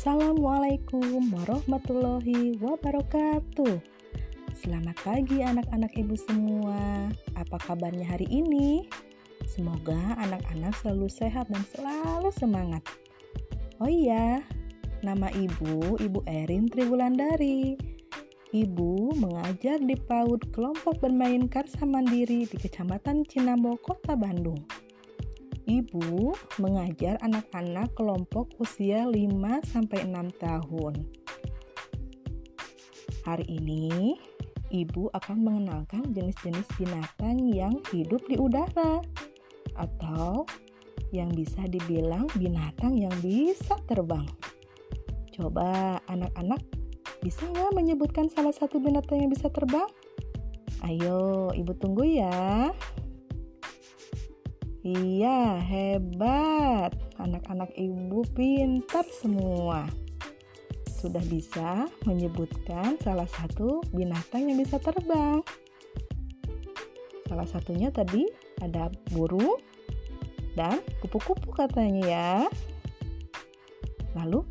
Assalamualaikum warahmatullahi wabarakatuh. Selamat pagi anak-anak ibu semua. Apa kabarnya hari ini? Semoga anak-anak selalu sehat dan selalu semangat. Oh iya, nama ibu Ibu Erin Triwulandari. Ibu mengajar di PAUD kelompok bermain Karsa Mandiri di Kecamatan Cinambo, Kota Bandung. Ibu mengajar anak-anak kelompok usia 5-6 tahun. Hari ini, Ibu akan mengenalkan jenis-jenis binatang yang hidup di udara atau yang bisa dibilang binatang yang bisa terbang. Coba anak-anak bisa nggak menyebutkan salah satu binatang yang bisa terbang? Ayo, ibu tunggu ya. Iya, hebat. Anak-anak ibu pintar semua. Sudah bisa menyebutkan salah satu binatang yang bisa terbang. Salah satunya tadi ada burung dan kupu-kupu katanya ya. Lalu,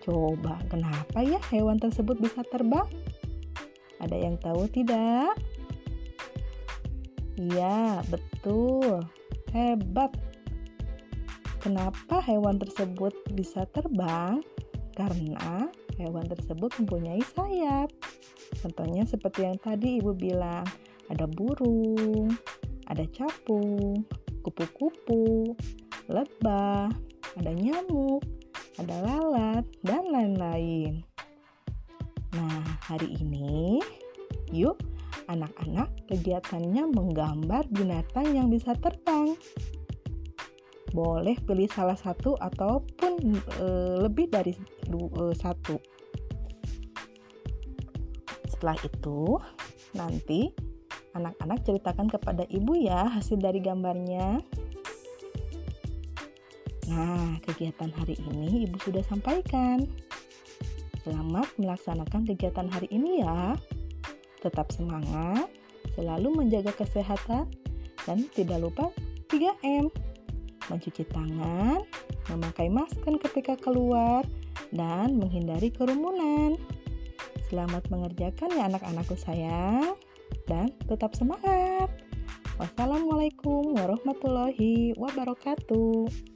coba kenapa ya hewan tersebut bisa terbang? Ada yang tahu tidak? Iya, betul Hebat. Kenapa hewan tersebut bisa terbang? Karena hewan tersebut mempunyai sayap. Contohnya seperti yang tadi ibu bilang, ada burung, ada capung, kupu-kupu, lebah, ada nyamuk, ada lalat, dan lain-lain. Nah, hari ini yuk anak-anak kegiatannya menggambar binatang yang bisa terbang. Boleh pilih salah satu ataupun e, lebih dari e, satu. Setelah itu, nanti anak-anak ceritakan kepada ibu ya hasil dari gambarnya. Nah, kegiatan hari ini ibu sudah sampaikan. Selamat melaksanakan kegiatan hari ini ya. Tetap semangat, selalu menjaga kesehatan, dan tidak lupa 3M. Mencuci tangan, memakai masker ketika keluar, dan menghindari kerumunan. Selamat mengerjakan ya anak-anakku sayang, dan tetap semangat. Wassalamualaikum warahmatullahi wabarakatuh.